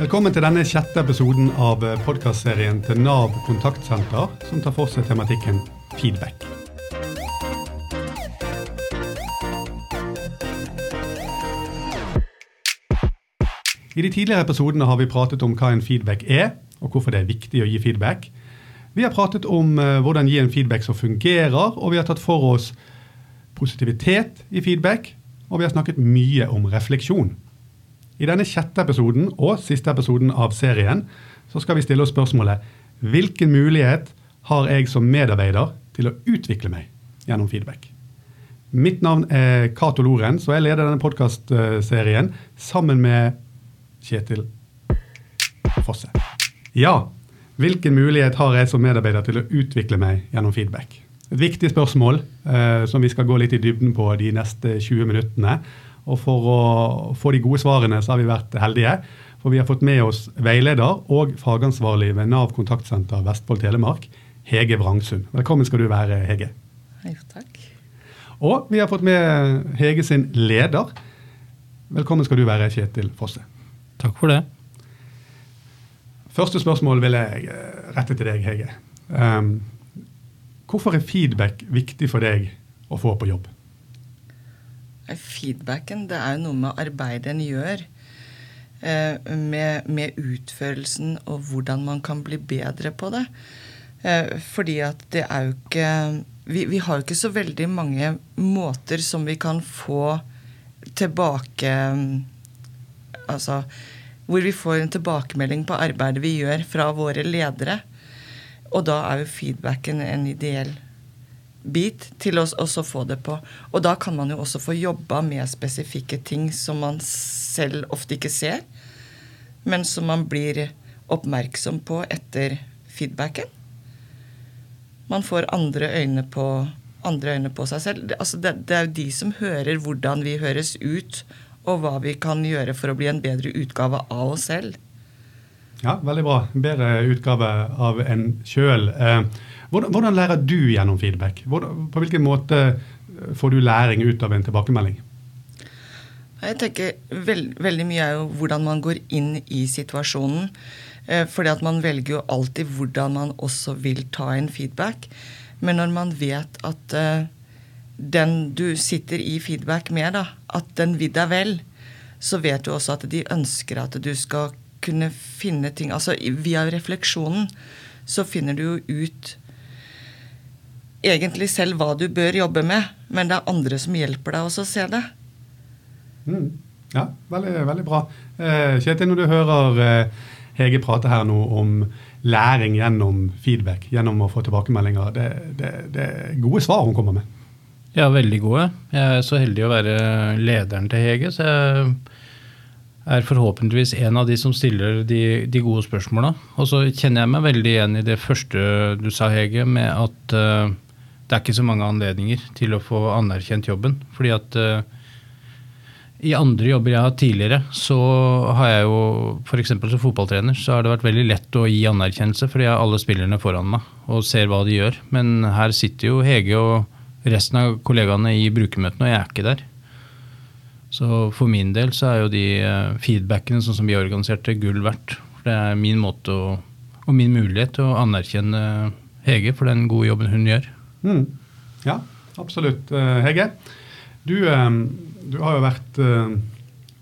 Velkommen til denne sjette episoden av podkastserien til Nav kontaktsenter, som tar for seg tematikken feedback. I de tidligere episodene har vi pratet om hva en feedback er, og hvorfor det er viktig å gi feedback. Vi har pratet om uh, hvordan gi en feedback som fungerer, og vi har tatt for oss positivitet i feedback, og vi har snakket mye om refleksjon. I denne sjette episoden og siste episoden av serien så skal vi stille oss spørsmålet hvilken mulighet har jeg som medarbeider til å utvikle meg gjennom feedback? Mitt navn er Cato Lorentz, og jeg leder denne podkastserien sammen med Kjetil Fosse. Ja, hvilken mulighet har jeg som medarbeider til å utvikle meg gjennom feedback? Et viktig spørsmål eh, som vi skal gå litt i dybden på de neste 20 minuttene. Og for å få de gode svarene så har vi vært heldige. For vi har fått med oss veileder og fagansvarlig ved Nav kontaktsenter Vestfold Telemark, Hege Vrangsund. Velkommen skal du være, Hege. Hei, takk. Og vi har fått med Hege sin leder. Velkommen skal du være, Kjetil Fosse. Takk for det. Første spørsmål vil jeg eh, rette til deg, Hege. Um, hvorfor er feedback viktig for deg å få på jobb? Feedbacken det er jo noe med arbeidet en gjør. Eh, med, med, utførelsen og hvordan man kan bli bedre på det. Eh, fordi at det er jo ikke vi, vi, har jo ikke så veldig mange måter som vi kan få tilbake Altså hvor vi får en tilbakemelding på arbeidet vi gjør fra våre ledere. Og da er jo feedbacken en ideell bit til å også få det på. Og da kan man jo også få jobba med spesifikke ting som man selv ofte ikke ser, men som man blir oppmerksom på etter feedbacken. Man får andre øyne på, andre øyne på seg selv. Altså det, det er jo de som hører hvordan vi høres ut, og hva vi kan gjøre for å bli en bedre utgave av oss selv. Ja, veldig bra. Bedre utgave av en sjøl. Eh, hvordan, hvordan, lærer du gjennom feedback? Hvordan, på hvilken måte får du læring ut av en tilbakemelding? Jeg tenker veld, Veldig mye er jo hvordan man går inn i situasjonen. Eh, fordi at man velger jo alltid hvordan man også vil ta en feedback. Men når man vet at uh, den du sitter i feedback med, da, at den vil deg vel, så vet du også at de ønsker at du skal kunne finne ting Altså via refleksjonen så finner du jo ut egentlig selv hva du bør jobbe med, men det er andre som hjelper deg også å se det. Mm. Ja, veldig, veldig bra. Eh, Kjetil, når du hører eh, Hege prate her nå om læring gjennom feedback, gjennom å få tilbakemeldinger, det, det, det er gode svar hun kommer med. Ja, veldig gode. Jeg er så heldig å være lederen til Hege, så jeg er forhåpentligvis en av de som stiller de, de gode spørsmåla. Og så kjenner jeg meg veldig igjen i det første du sa, Hege, med at uh, det er ikke så mange anledninger til å få anerkjent jobben. Fordi at uh, i andre jobber jeg har hatt tidligere, så har jeg jo f.eks. som fotballtrener, så har det vært veldig lett å gi anerkjennelse, fordi jeg har alle spillerne foran meg og ser hva de gjør. Men her sitter jo Hege og resten av kollegaene i brukermøtene, og jeg er ikke der. Så for min del så er jo de eh, feedbackene sånn som vi organiserte, gull verdt. For det er min måte å, og min mulighet til å anerkjenne Hege for den gode jobben hun gjør. Mm. Ja, absolutt. Eh, Hege, du, eh, du har jo vært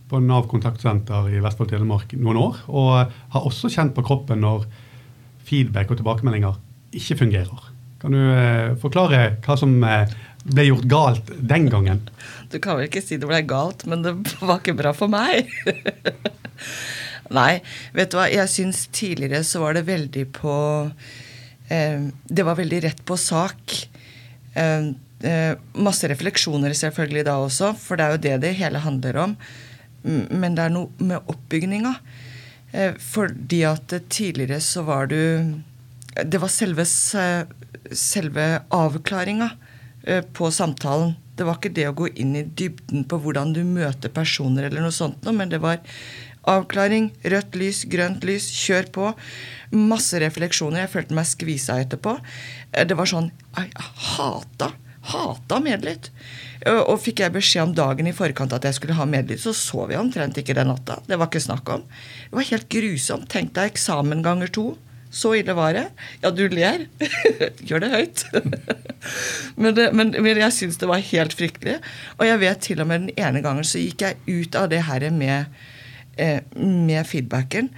på Nav kontaktsenter i Vestfold Telemark noen år, og har også kjent på kroppen når feedback og tilbakemeldinger ikke fungerer. Kan du eh, forklare hva som eh, ble gjort galt den gangen? Du kan vel ikke si det ble galt, men det var ikke bra for meg. Nei, vet du hva. Jeg syns tidligere så var det veldig på eh, Det var veldig rett på sak. Eh, eh, masse refleksjoner selvfølgelig da også, for det er jo det det hele handler om. Men det er noe med oppbygninga. Eh, fordi at tidligere så var du Det var selve selve avklaringa eh, på samtalen. Det var ikke det å gå inn i dybden på hvordan du møter personer, eller noe sånt, men det var avklaring, rødt lys, grønt lys, kjør på. Masse refleksjoner. Jeg følte meg skvisa etterpå. Eh, det var sånn Jeg hata Hata medlyd. Og, og fikk jeg beskjed om dagen i forkant at jeg skulle ha medlyd, så sov jeg omtrent ikke den natta. Det var ikke snakk om. Det var helt grusomt. Tenk deg eksamen ganger to. Så ille var det. Ja, du ler. Gjør det høyt. men, det, men, men, jeg syns det var helt fryktelig. Og jeg vet til og med den ene gangen så gikk jeg ut av det her med, eh, med feedbacken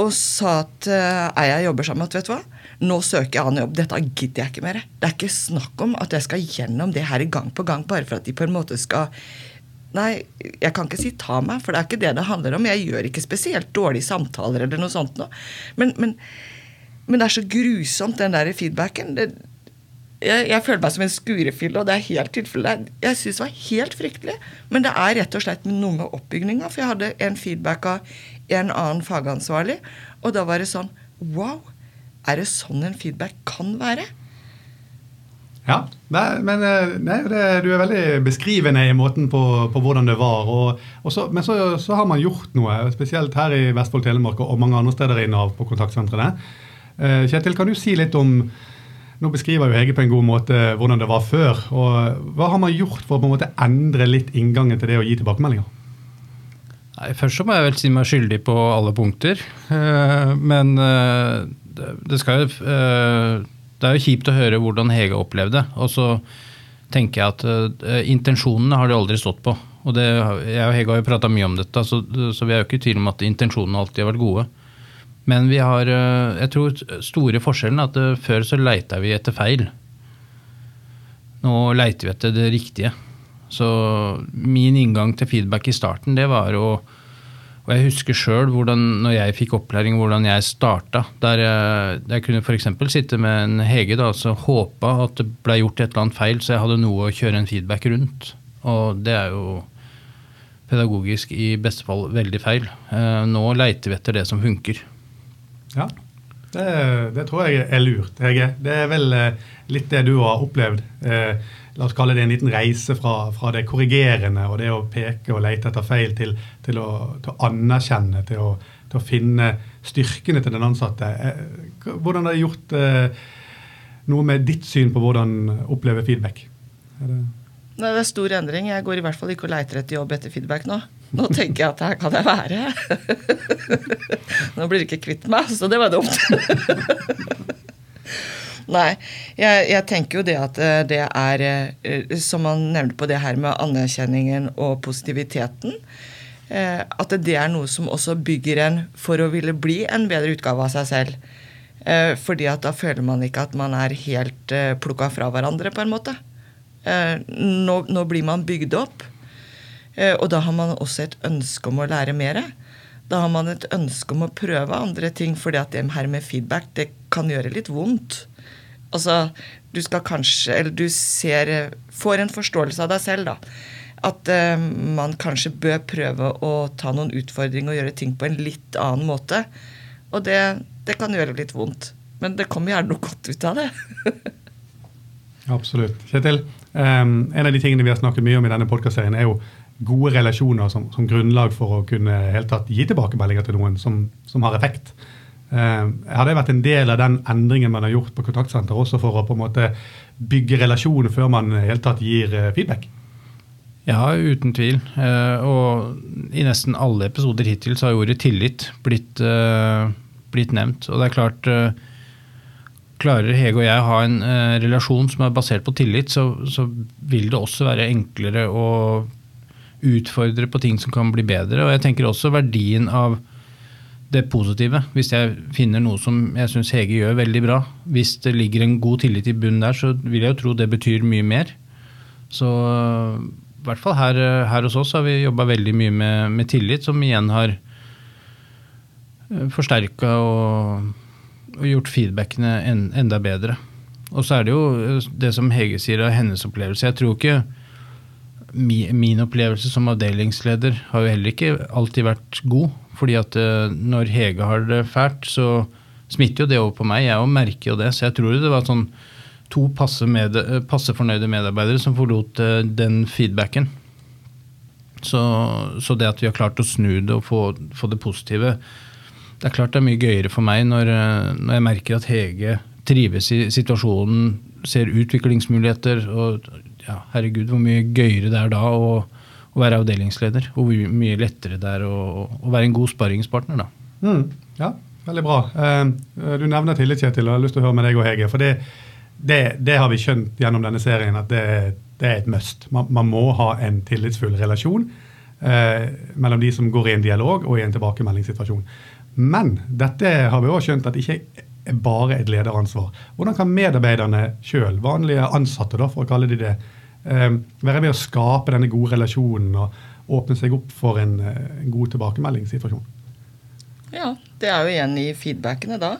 og sa til ei jeg jobber sammen med, vet du hva, nå søker jeg annen jobb. Dette gidder jeg ikke mer. Det er ikke snakk om at jeg skal gjennom det her gang på gang bare for at de på en måte skal Nei, jeg kan ikke si ta meg, for det er ikke det det handler om. Jeg gjør ikke spesielt dårlige samtaler eller noe sånt noe. Men, men, men, det er så grusomt, den der feedbacken. Det, jeg, jeg, føler meg som en skurefille, og det er helt tilfelle. Jeg syns det var helt fryktelig. Men det er rett og slett noe med oppbygninga. For jeg hadde en feedback av en annen fagansvarlig, og da var det sånn Wow! Er det sånn en feedback kan være? Ja, nei, men eh, nei, det, du er veldig beskrivende i måten på, på hvordan det var. Og, og så, men så, så, har man gjort noe, spesielt her i Vestfold Telemark og mange andre steder i Nav på kontaktsentrene. Eh, Kjetil, kan du si litt om Nå beskriver jo Hege på en god måte hvordan det var før. og Hva har man gjort for å på en måte endre litt inngangen til det å gi tilbakemeldinger? Nei, Først så må jeg vel si meg skyldig på alle punkter. Eh, men det skal jo det er jo kjipt å høre hvordan Hege opplevde. Og så tenker jeg at intensjonene har de aldri stått på. Og det, jeg og Hege har jo prata mye om dette, så, så, vi er jo ikke i tvil om at intensjonene alltid har vært gode. Men vi har uh, jeg tror store forskjellen er at uh, før så leita vi etter feil. Nå leiter vi etter det riktige. Så min inngang til feedback i starten, det var å og jeg husker sjøl når jeg fikk opplæring, hvordan jeg starta. Der jeg, jeg kunne f.eks. sitte med en Hege da, og håpa at det ble gjort et eller annet feil, så jeg hadde noe å kjøre en feedback rundt. Og det er jo pedagogisk i beste fall veldig feil. Eh, nå leiter vi etter det som funker. Ja, det, det tror jeg er lurt, Hege. Det er vel eh, litt det du har opplevd. Eh, la oss kalle det en liten reise fra, fra, det korrigerende og det å peke og lete etter feil, til, til, å, til å, anerkjenne, til å, til å, finne styrkene til den ansatte. Eh, hvordan har det gjort eh, noe med ditt syn på hvordan oppleve feedback? Er det Nei, det er stor endring. Jeg går i hvert fall ikke og leter etter jobb etter feedback nå. Nå tenker jeg at her kan jeg være. nå blir de ikke kvitt meg, så det var dumt. Nei, jeg, jeg, tenker jo det at eh, det er eh, Som man nevnte på det her med anerkjenningen og positiviteten. Eh, at det er noe som også bygger en for å ville bli en bedre utgave av seg selv. Fordi at da føler man ikke at man er helt plukka fra hverandre, på en måte. Nå, nå blir man bygd opp. Og da har man også et ønske om å lære mer. Da har man et ønske om å prøve andre ting, fordi at det her med feedback det kan gjøre litt vondt. Altså, du skal kanskje Eller du ser Får en forståelse av deg selv, da. At uh, man kanskje bør prøve å ta noen utfordringer og gjøre ting på en litt annen måte. Og det, det kan gjøre litt vondt. Men det kommer gjerne noe godt ut av det. Absolutt. Kjetil, um, en av de tingene vi har snakket mye om i denne podkastserien, er jo gode relasjoner som, som, grunnlag for å kunne helt tatt gi tilbakemeldinger til noen som, som har effekt. Eh, har det vært en del av den endringen man har gjort på kontaktsenter, også for å på en måte bygge relasjoner før man helt tatt gir eh, feedback? Ja, uten tvil. Eh, og i nesten alle episoder hittil så har ordet tillit blitt, blitt nevnt. Og det er klart Klarer Hege og jeg å ha en relasjon som er basert på tillit, så, så vil det også være enklere å utfordre på ting som kan bli bedre. Og jeg tenker også verdien av det positive. Hvis jeg finner noe som jeg syns Hege gjør veldig bra, hvis det ligger en god tillit i bunnen der, så vil jeg jo tro det betyr mye mer. Så i hvert fall her, her hos oss har vi jobba veldig mye med, med, tillit, som igjen har eh, forsterka og, og, gjort feedbackene en, enda bedre. Og så er det jo eh, det som Hege sier av hennes opplevelse. Jeg tror ikke min, opplevelse som avdelingsleder har jo heller ikke alltid vært god. Fordi at eh, når Hege har det fælt, så smitter jo det over på meg. Jeg òg merker jo det. Så jeg tror det var sånn to passe, med, eh, passe fornøyde medarbeidere som forlot eh, den feedbacken. Så, så, det at vi har klart å snu det og få, få, det positive Det er klart det er mye gøyere for meg når, når jeg merker at Hege trives i situasjonen ser utviklingsmuligheter. Og ja, herregud, hvor mye gøyere det er da å, å være avdelingsleder. Og hvor mye lettere det er å, å være en god sparringspartner, da. Mm, ja, veldig bra. Uh, du nevner tillit, Kjetil, og jeg har lyst til å høre med deg og Hege. For det, det, det har vi skjønt gjennom denne serien at det, det er et must. Man, man, må ha en tillitsfull relasjon uh, mellom de som går i en dialog og i en tilbakemeldingssituasjon. Men dette har vi også skjønt at ikke er bare et lederansvar. Hvordan kan medarbeiderne sjøl, vanlige ansatte, da, for å kalle de det, være med å skape denne gode relasjonen og åpne seg opp for en, en god tilbakemeldingssituasjon? Ja, det er jo igjen i feedbackene da.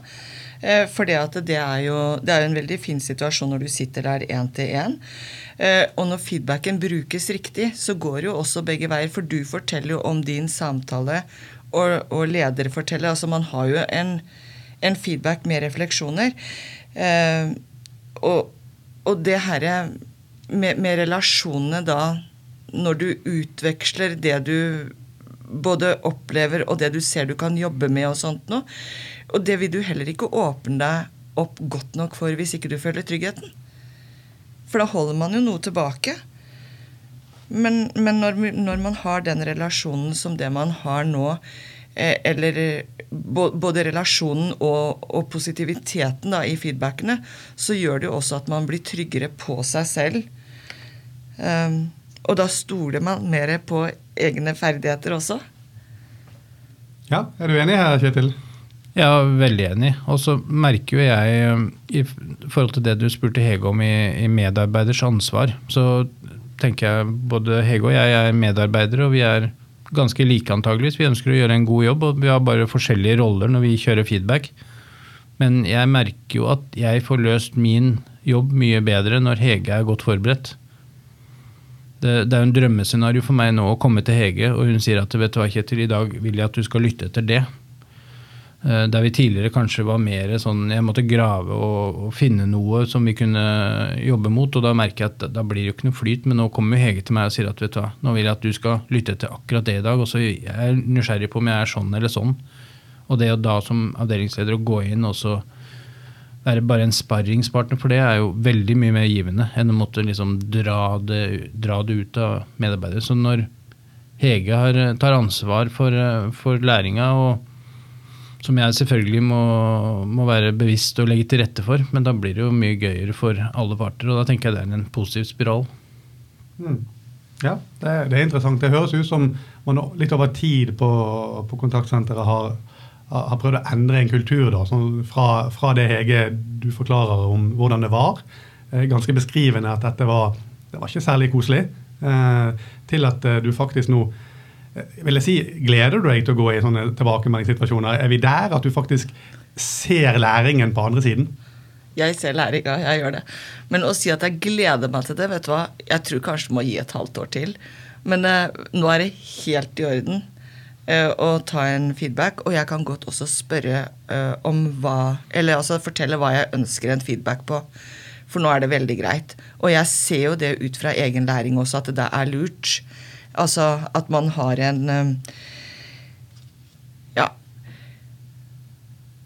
Eh, for det, det, er jo det er en veldig fin situasjon når du sitter der én til én. Eh, og når feedbacken brukes riktig, så går jo også begge veier. For du forteller jo om din samtale, og, og leder forteller. Altså man har jo en, en feedback med refleksjoner. Eh, og, og det herre med, med relasjonene da, når du utveksler det du både opplever og det du ser du kan jobbe med og sånt noe. Og det vil du heller ikke åpne deg opp godt nok for hvis ikke du føler tryggheten. For da holder man jo noe tilbake. Men, men når, når, man har den relasjonen som det man har nå, eh, eller både relasjonen og, og positiviteten da, i feedbackene, så gjør det jo også at man blir tryggere på seg selv. Um, og da stoler man mer på egne ferdigheter også. Ja, Er du enig her, Kjetil? Ja, veldig enig. Og så merker jo jeg, um, i forhold til det du spurte Hege om i, i, medarbeiders ansvar, så tenker jeg både Hege og jeg er medarbeidere, og vi er ganske like antageligvis. Vi ønsker å gjøre en god jobb, og vi har bare forskjellige roller når vi kjører feedback. Men jeg merker jo at jeg får løst min jobb mye bedre når Hege er godt forberedt. Det, det er jo en drømmescenario for meg nå å komme til Hege, og hun sier at vet du hva, Kjetil, i dag vil jeg at du skal lytte etter det. Eh, der vi tidligere kanskje var mer sånn jeg måtte grave og, og, finne noe som vi kunne jobbe mot. Og da merker jeg at da blir det jo ikke noe flyt, men nå kommer Hege til meg og sier at vet du hva, nå vil jeg at du skal lytte etter akkurat det i dag. Og så er jeg nysgjerrig på om jeg er sånn eller sånn. Og det å da som avdelingsleder å gå inn og så være bare en sparringspartner for det er jo veldig mye mer givende enn å måtte liksom dra det, dra det ut av medarbeidere. Så når Hege har, tar ansvar for, for læringa, og som jeg selvfølgelig må, må, være bevisst og legge til rette for, men da blir det jo mye gøyere for alle parter, og da tenker jeg det er en positiv spiral. Mm. Ja, det det er, interessant. Det høres ut som man litt over tid på, på kontaktsenteret har har prøvd å endre en kultur da, sånn fra, fra, det Hege du forklarer om hvordan det var. Eh, ganske beskrivende at dette var, det var ikke særlig koselig. Eh, til at eh, du faktisk nå vil jeg si, Gleder du deg til å gå i sånne tilbakemeldingssituasjoner? Er vi der at du faktisk ser læringen på andre siden? Jeg ser læringa, jeg gjør det. Men å si at jeg gleder meg til det, vet du hva, jeg tror kanskje må gi et halvt år til. Men eh, nå er det helt i orden og eh, ta en feedback. Og jeg kan godt også spørre uh, om hva Eller altså fortelle hva jeg ønsker en feedback på. For nå er det veldig greit. Og jeg ser jo det ut fra egen læring også, at det er lurt. Altså at man har en um, Ja.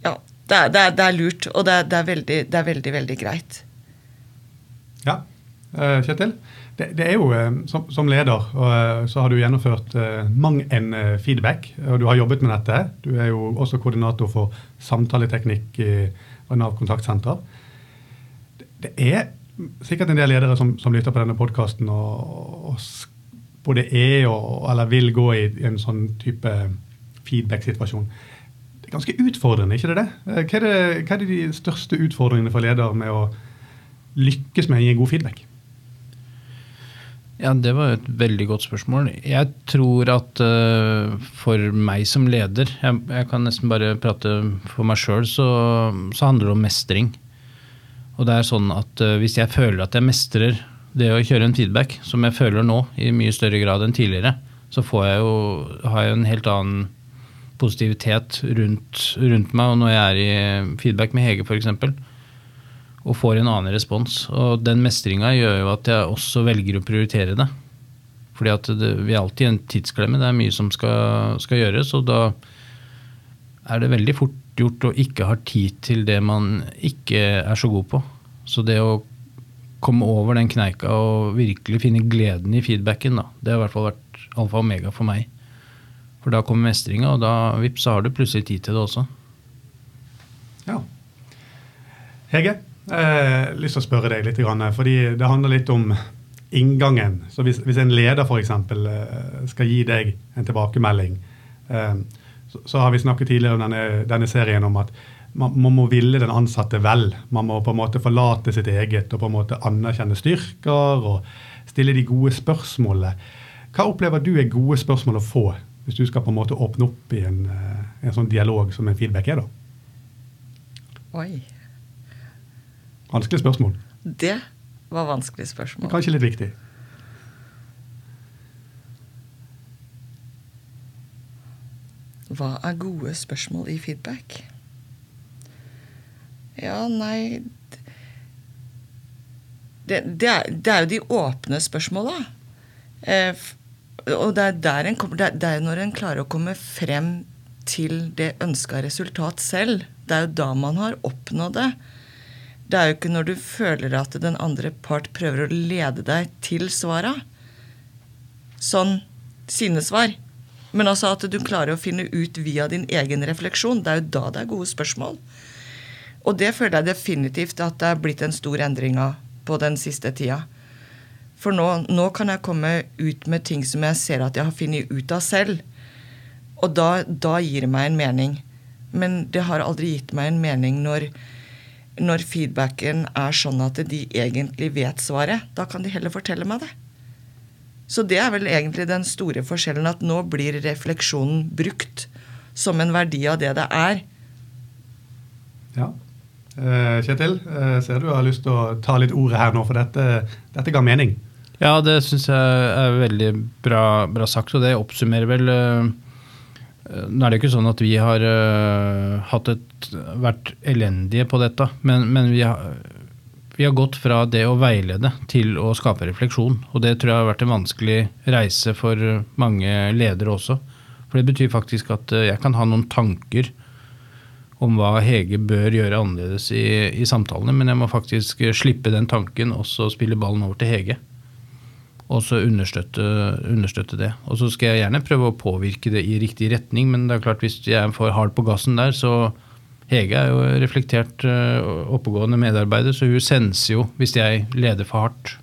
Ja. Det er, det er, det er lurt, og det er, det er, veldig, det er veldig, veldig greit. Ja. Kjetil? Det, det, er jo, eh, som, som, leder eh, så har du gjennomført uh, mang en feedback. og Du har jobbet med dette. Du er jo også koordinator for samtaleteknikk i Nav kontaktsenter. Det, er sikkert en del ledere som, som lytter på denne podkasten og, og, både er og, eller vil gå i en sånn type feedback-situasjon. Det er ganske utfordrende, ikke det? det? Hva er, det, hva er de største utfordringene for leder med å lykkes med å gi god feedback? Ja, Det var et veldig godt spørsmål. Jeg tror at uh, for meg som leder, jeg, jeg, kan nesten bare prate for meg sjøl, så, så, handler det om mestring. Og det er sånn at uh, Hvis jeg føler at jeg mestrer det å kjøre en feedback, som jeg føler nå i mye større grad enn tidligere, så jeg jo, har jeg en helt annen positivitet rundt, rundt meg. Og når jeg er i feedback med Hege, f.eks., og får en annen respons. Og den mestringa gjør jo at jeg også velger å prioritere det. Fordi at det, vi er alltid i en tidsklemme. Det er mye som skal, skal, gjøres. Og da er det veldig fort gjort å ikke ha tid til det man ikke er så god på. Så det å komme over den kneika og virkelig finne gleden i feedbacken. Da. Det har i hvert fall vært alfa og omega for meg. For da kommer mestringa, og da vips, så har du plutselig tid til det også. Ja. Hege, jeg har lyst til å spørre deg litt, fordi det handler litt om inngangen. Så hvis, hvis en leder f.eks. eksempel skal gi deg en tilbakemelding, eh, så, så har vi snakket tidligere om denne, denne serien om at man, man, må ville den ansatte vel. Man må på en måte forlate sitt eget og på en måte anerkjenne styrker og stille de gode spørsmålene. Hva opplever du er gode spørsmål å få hvis du skal på en måte åpne opp i en, eh, en sånn dialog som en feedback er? da? Oi. Vanskelig spørsmål. Det var vanskelig spørsmål. Kanskje litt viktig. Hva er gode spørsmål i feedback? Ja, nei Det, det, er, det er, jo de åpne spørsmåla. Eh, og det er der en kommer Det er når en klarer å komme frem til det ønska resultat selv. Det er jo da man har oppnådd det. Det er jo ikke når du føler at den andre part prøver å lede deg til svara. Sånn sine svar. Men altså at du klarer å finne ut via din egen refleksjon. Det er jo da det er gode spørsmål. Og det føler jeg definitivt at det er blitt en stor endring av på den siste tida. For nå, nå, kan jeg komme ut med ting som jeg ser at jeg har funnet ut av selv. Og da, da, gir det meg en mening. Men det har aldri gitt meg en mening når, når feedbacken er sånn at de egentlig vet svaret. Da kan de heller fortelle meg det. Så det er vel egentlig den store forskjellen, at nå blir refleksjonen brukt som en verdi av det det er. Ja. Eh, Kjetil, eh, ser du har lyst til å ta litt ordet her nå, for dette, dette ga mening. Ja, det syns jeg er veldig bra, bra, sagt, og det oppsummerer vel uh, Nå er det ikke sånn at vi har uh, et, vært elendige på dette, men, men vi, har, vi, har, gått fra det å veilede til å skape refleksjon. Og det tror jeg har vært en vanskelig reise for mange ledere også. For det betyr faktisk at jeg kan ha noen tanker om hva Hege bør gjøre annerledes i, i, samtalene, men jeg må faktisk slippe den tanken og så spille ballen over til Hege. Og så understøtte, understøtte, det. Og så skal jeg gjerne prøve å påvirke det i riktig retning, men det er klart hvis jeg er for hard på gassen der, så Hege er jo reflektert oppegående medarbeider, så hun senser jo hvis jeg leder for hardt.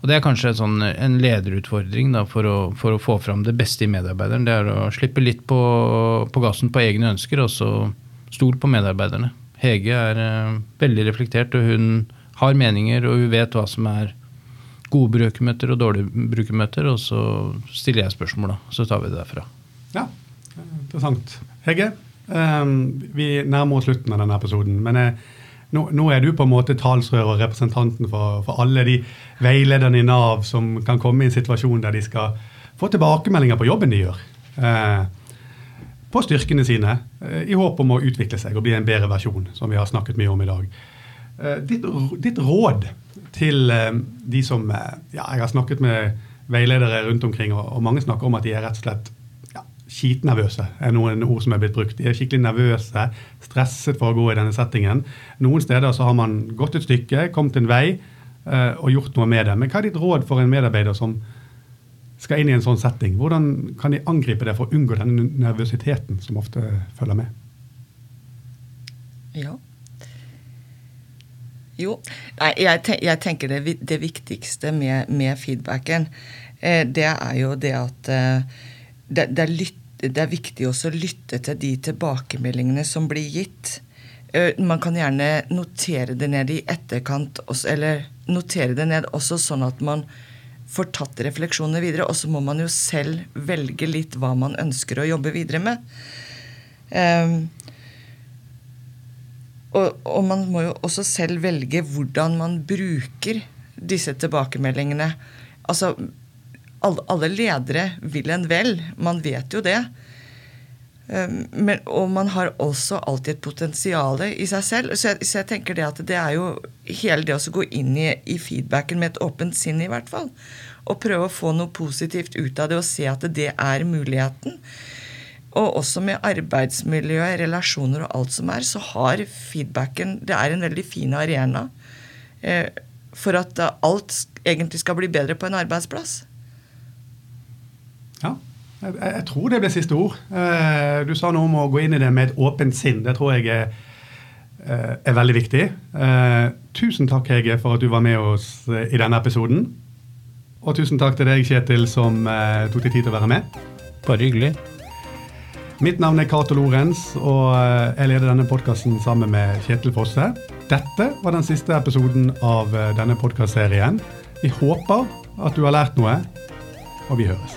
Og Det er kanskje sånn, en lederutfordring da, for, å, for, å, få fram det beste i medarbeideren. Det er å slippe litt på, på gassen på egne ønsker, og så stol på medarbeiderne. Hege er uh, veldig reflektert, og hun har meninger, og hun vet hva som er gode brukermøter og dårlige brukermøter, og så stiller jeg spørsmål, da. Så tar vi det derfra. Ja, interessant. Hege, um, vi nærmer oss slutten av denne episoden. men jeg nå, nå, er du på en måte talsrør og representanten for, for, alle de veilederne i Nav som kan komme i en situasjon der de skal få tilbakemeldinger på jobben de gjør. Eh, på styrkene sine, eh, i håp om å utvikle seg og bli en bedre versjon, som vi har snakket mye om i dag. Eh, ditt, ditt, råd til eh, de som eh, Ja, jeg har snakket med veiledere rundt omkring, og, mange snakker om at de er rett og slett skitnervøse, er noen ord som er blitt brukt. De er skikkelig nervøse, stresset for å gå i denne settingen. Noen steder så har man gått et stykke, kommet en vei uh, og gjort noe med det. Men hva er ditt råd for en medarbeider som skal inn i en sånn setting? Hvordan kan de angripe det for å unngå den nervøsiteten som ofte følger med? Ja. Jo, nei, jeg, ten jeg tenker det, det viktigste med, med feedbacken, eh, det er jo det at eh, det, det, er lytt, det, er viktig også å lytte til de tilbakemeldingene som blir gitt. Eh, man kan gjerne notere det ned i etterkant, eller notere det ned også sånn at man får tatt refleksjonene videre. Og så må man jo selv velge litt hva man ønsker å jobbe videre med. Um, og, og, man må jo også selv velge hvordan man bruker disse tilbakemeldingene. Altså, alle, alle, ledere vil en vel. Man vet jo det. Um, men, og man har også alltid et potensial i seg selv. Så jeg, så jeg, tenker det at det er jo hele det å gå inn i, i, feedbacken med et åpent sinn, i hvert fall. Og prøve å få noe positivt ut av det og se at det er muligheten. Og også med arbeidsmiljø, relasjoner og alt som er, så har feedbacken Det er en veldig fin arena. Eh, for at alt egentlig skal bli bedre på en arbeidsplass. Ja, jeg, jeg jeg tror det ble siste ord. Eh, du sa noe om å gå inn i det med et åpent sinn. Det tror jeg er, eh, er veldig viktig. Eh, tusen takk, Hege, for at du var med oss eh, i denne episoden. Og tusen takk til deg, Kjetil, som eh, tok deg tid til å være med. Bare hyggelig. Mitt navn er Cato Lorentz, og eh, jeg leder denne podkasten sammen med Kjetil Fosse. Dette var den siste episoden av eh, denne podkastserien. Vi håper at du har lært noe, og vi høres.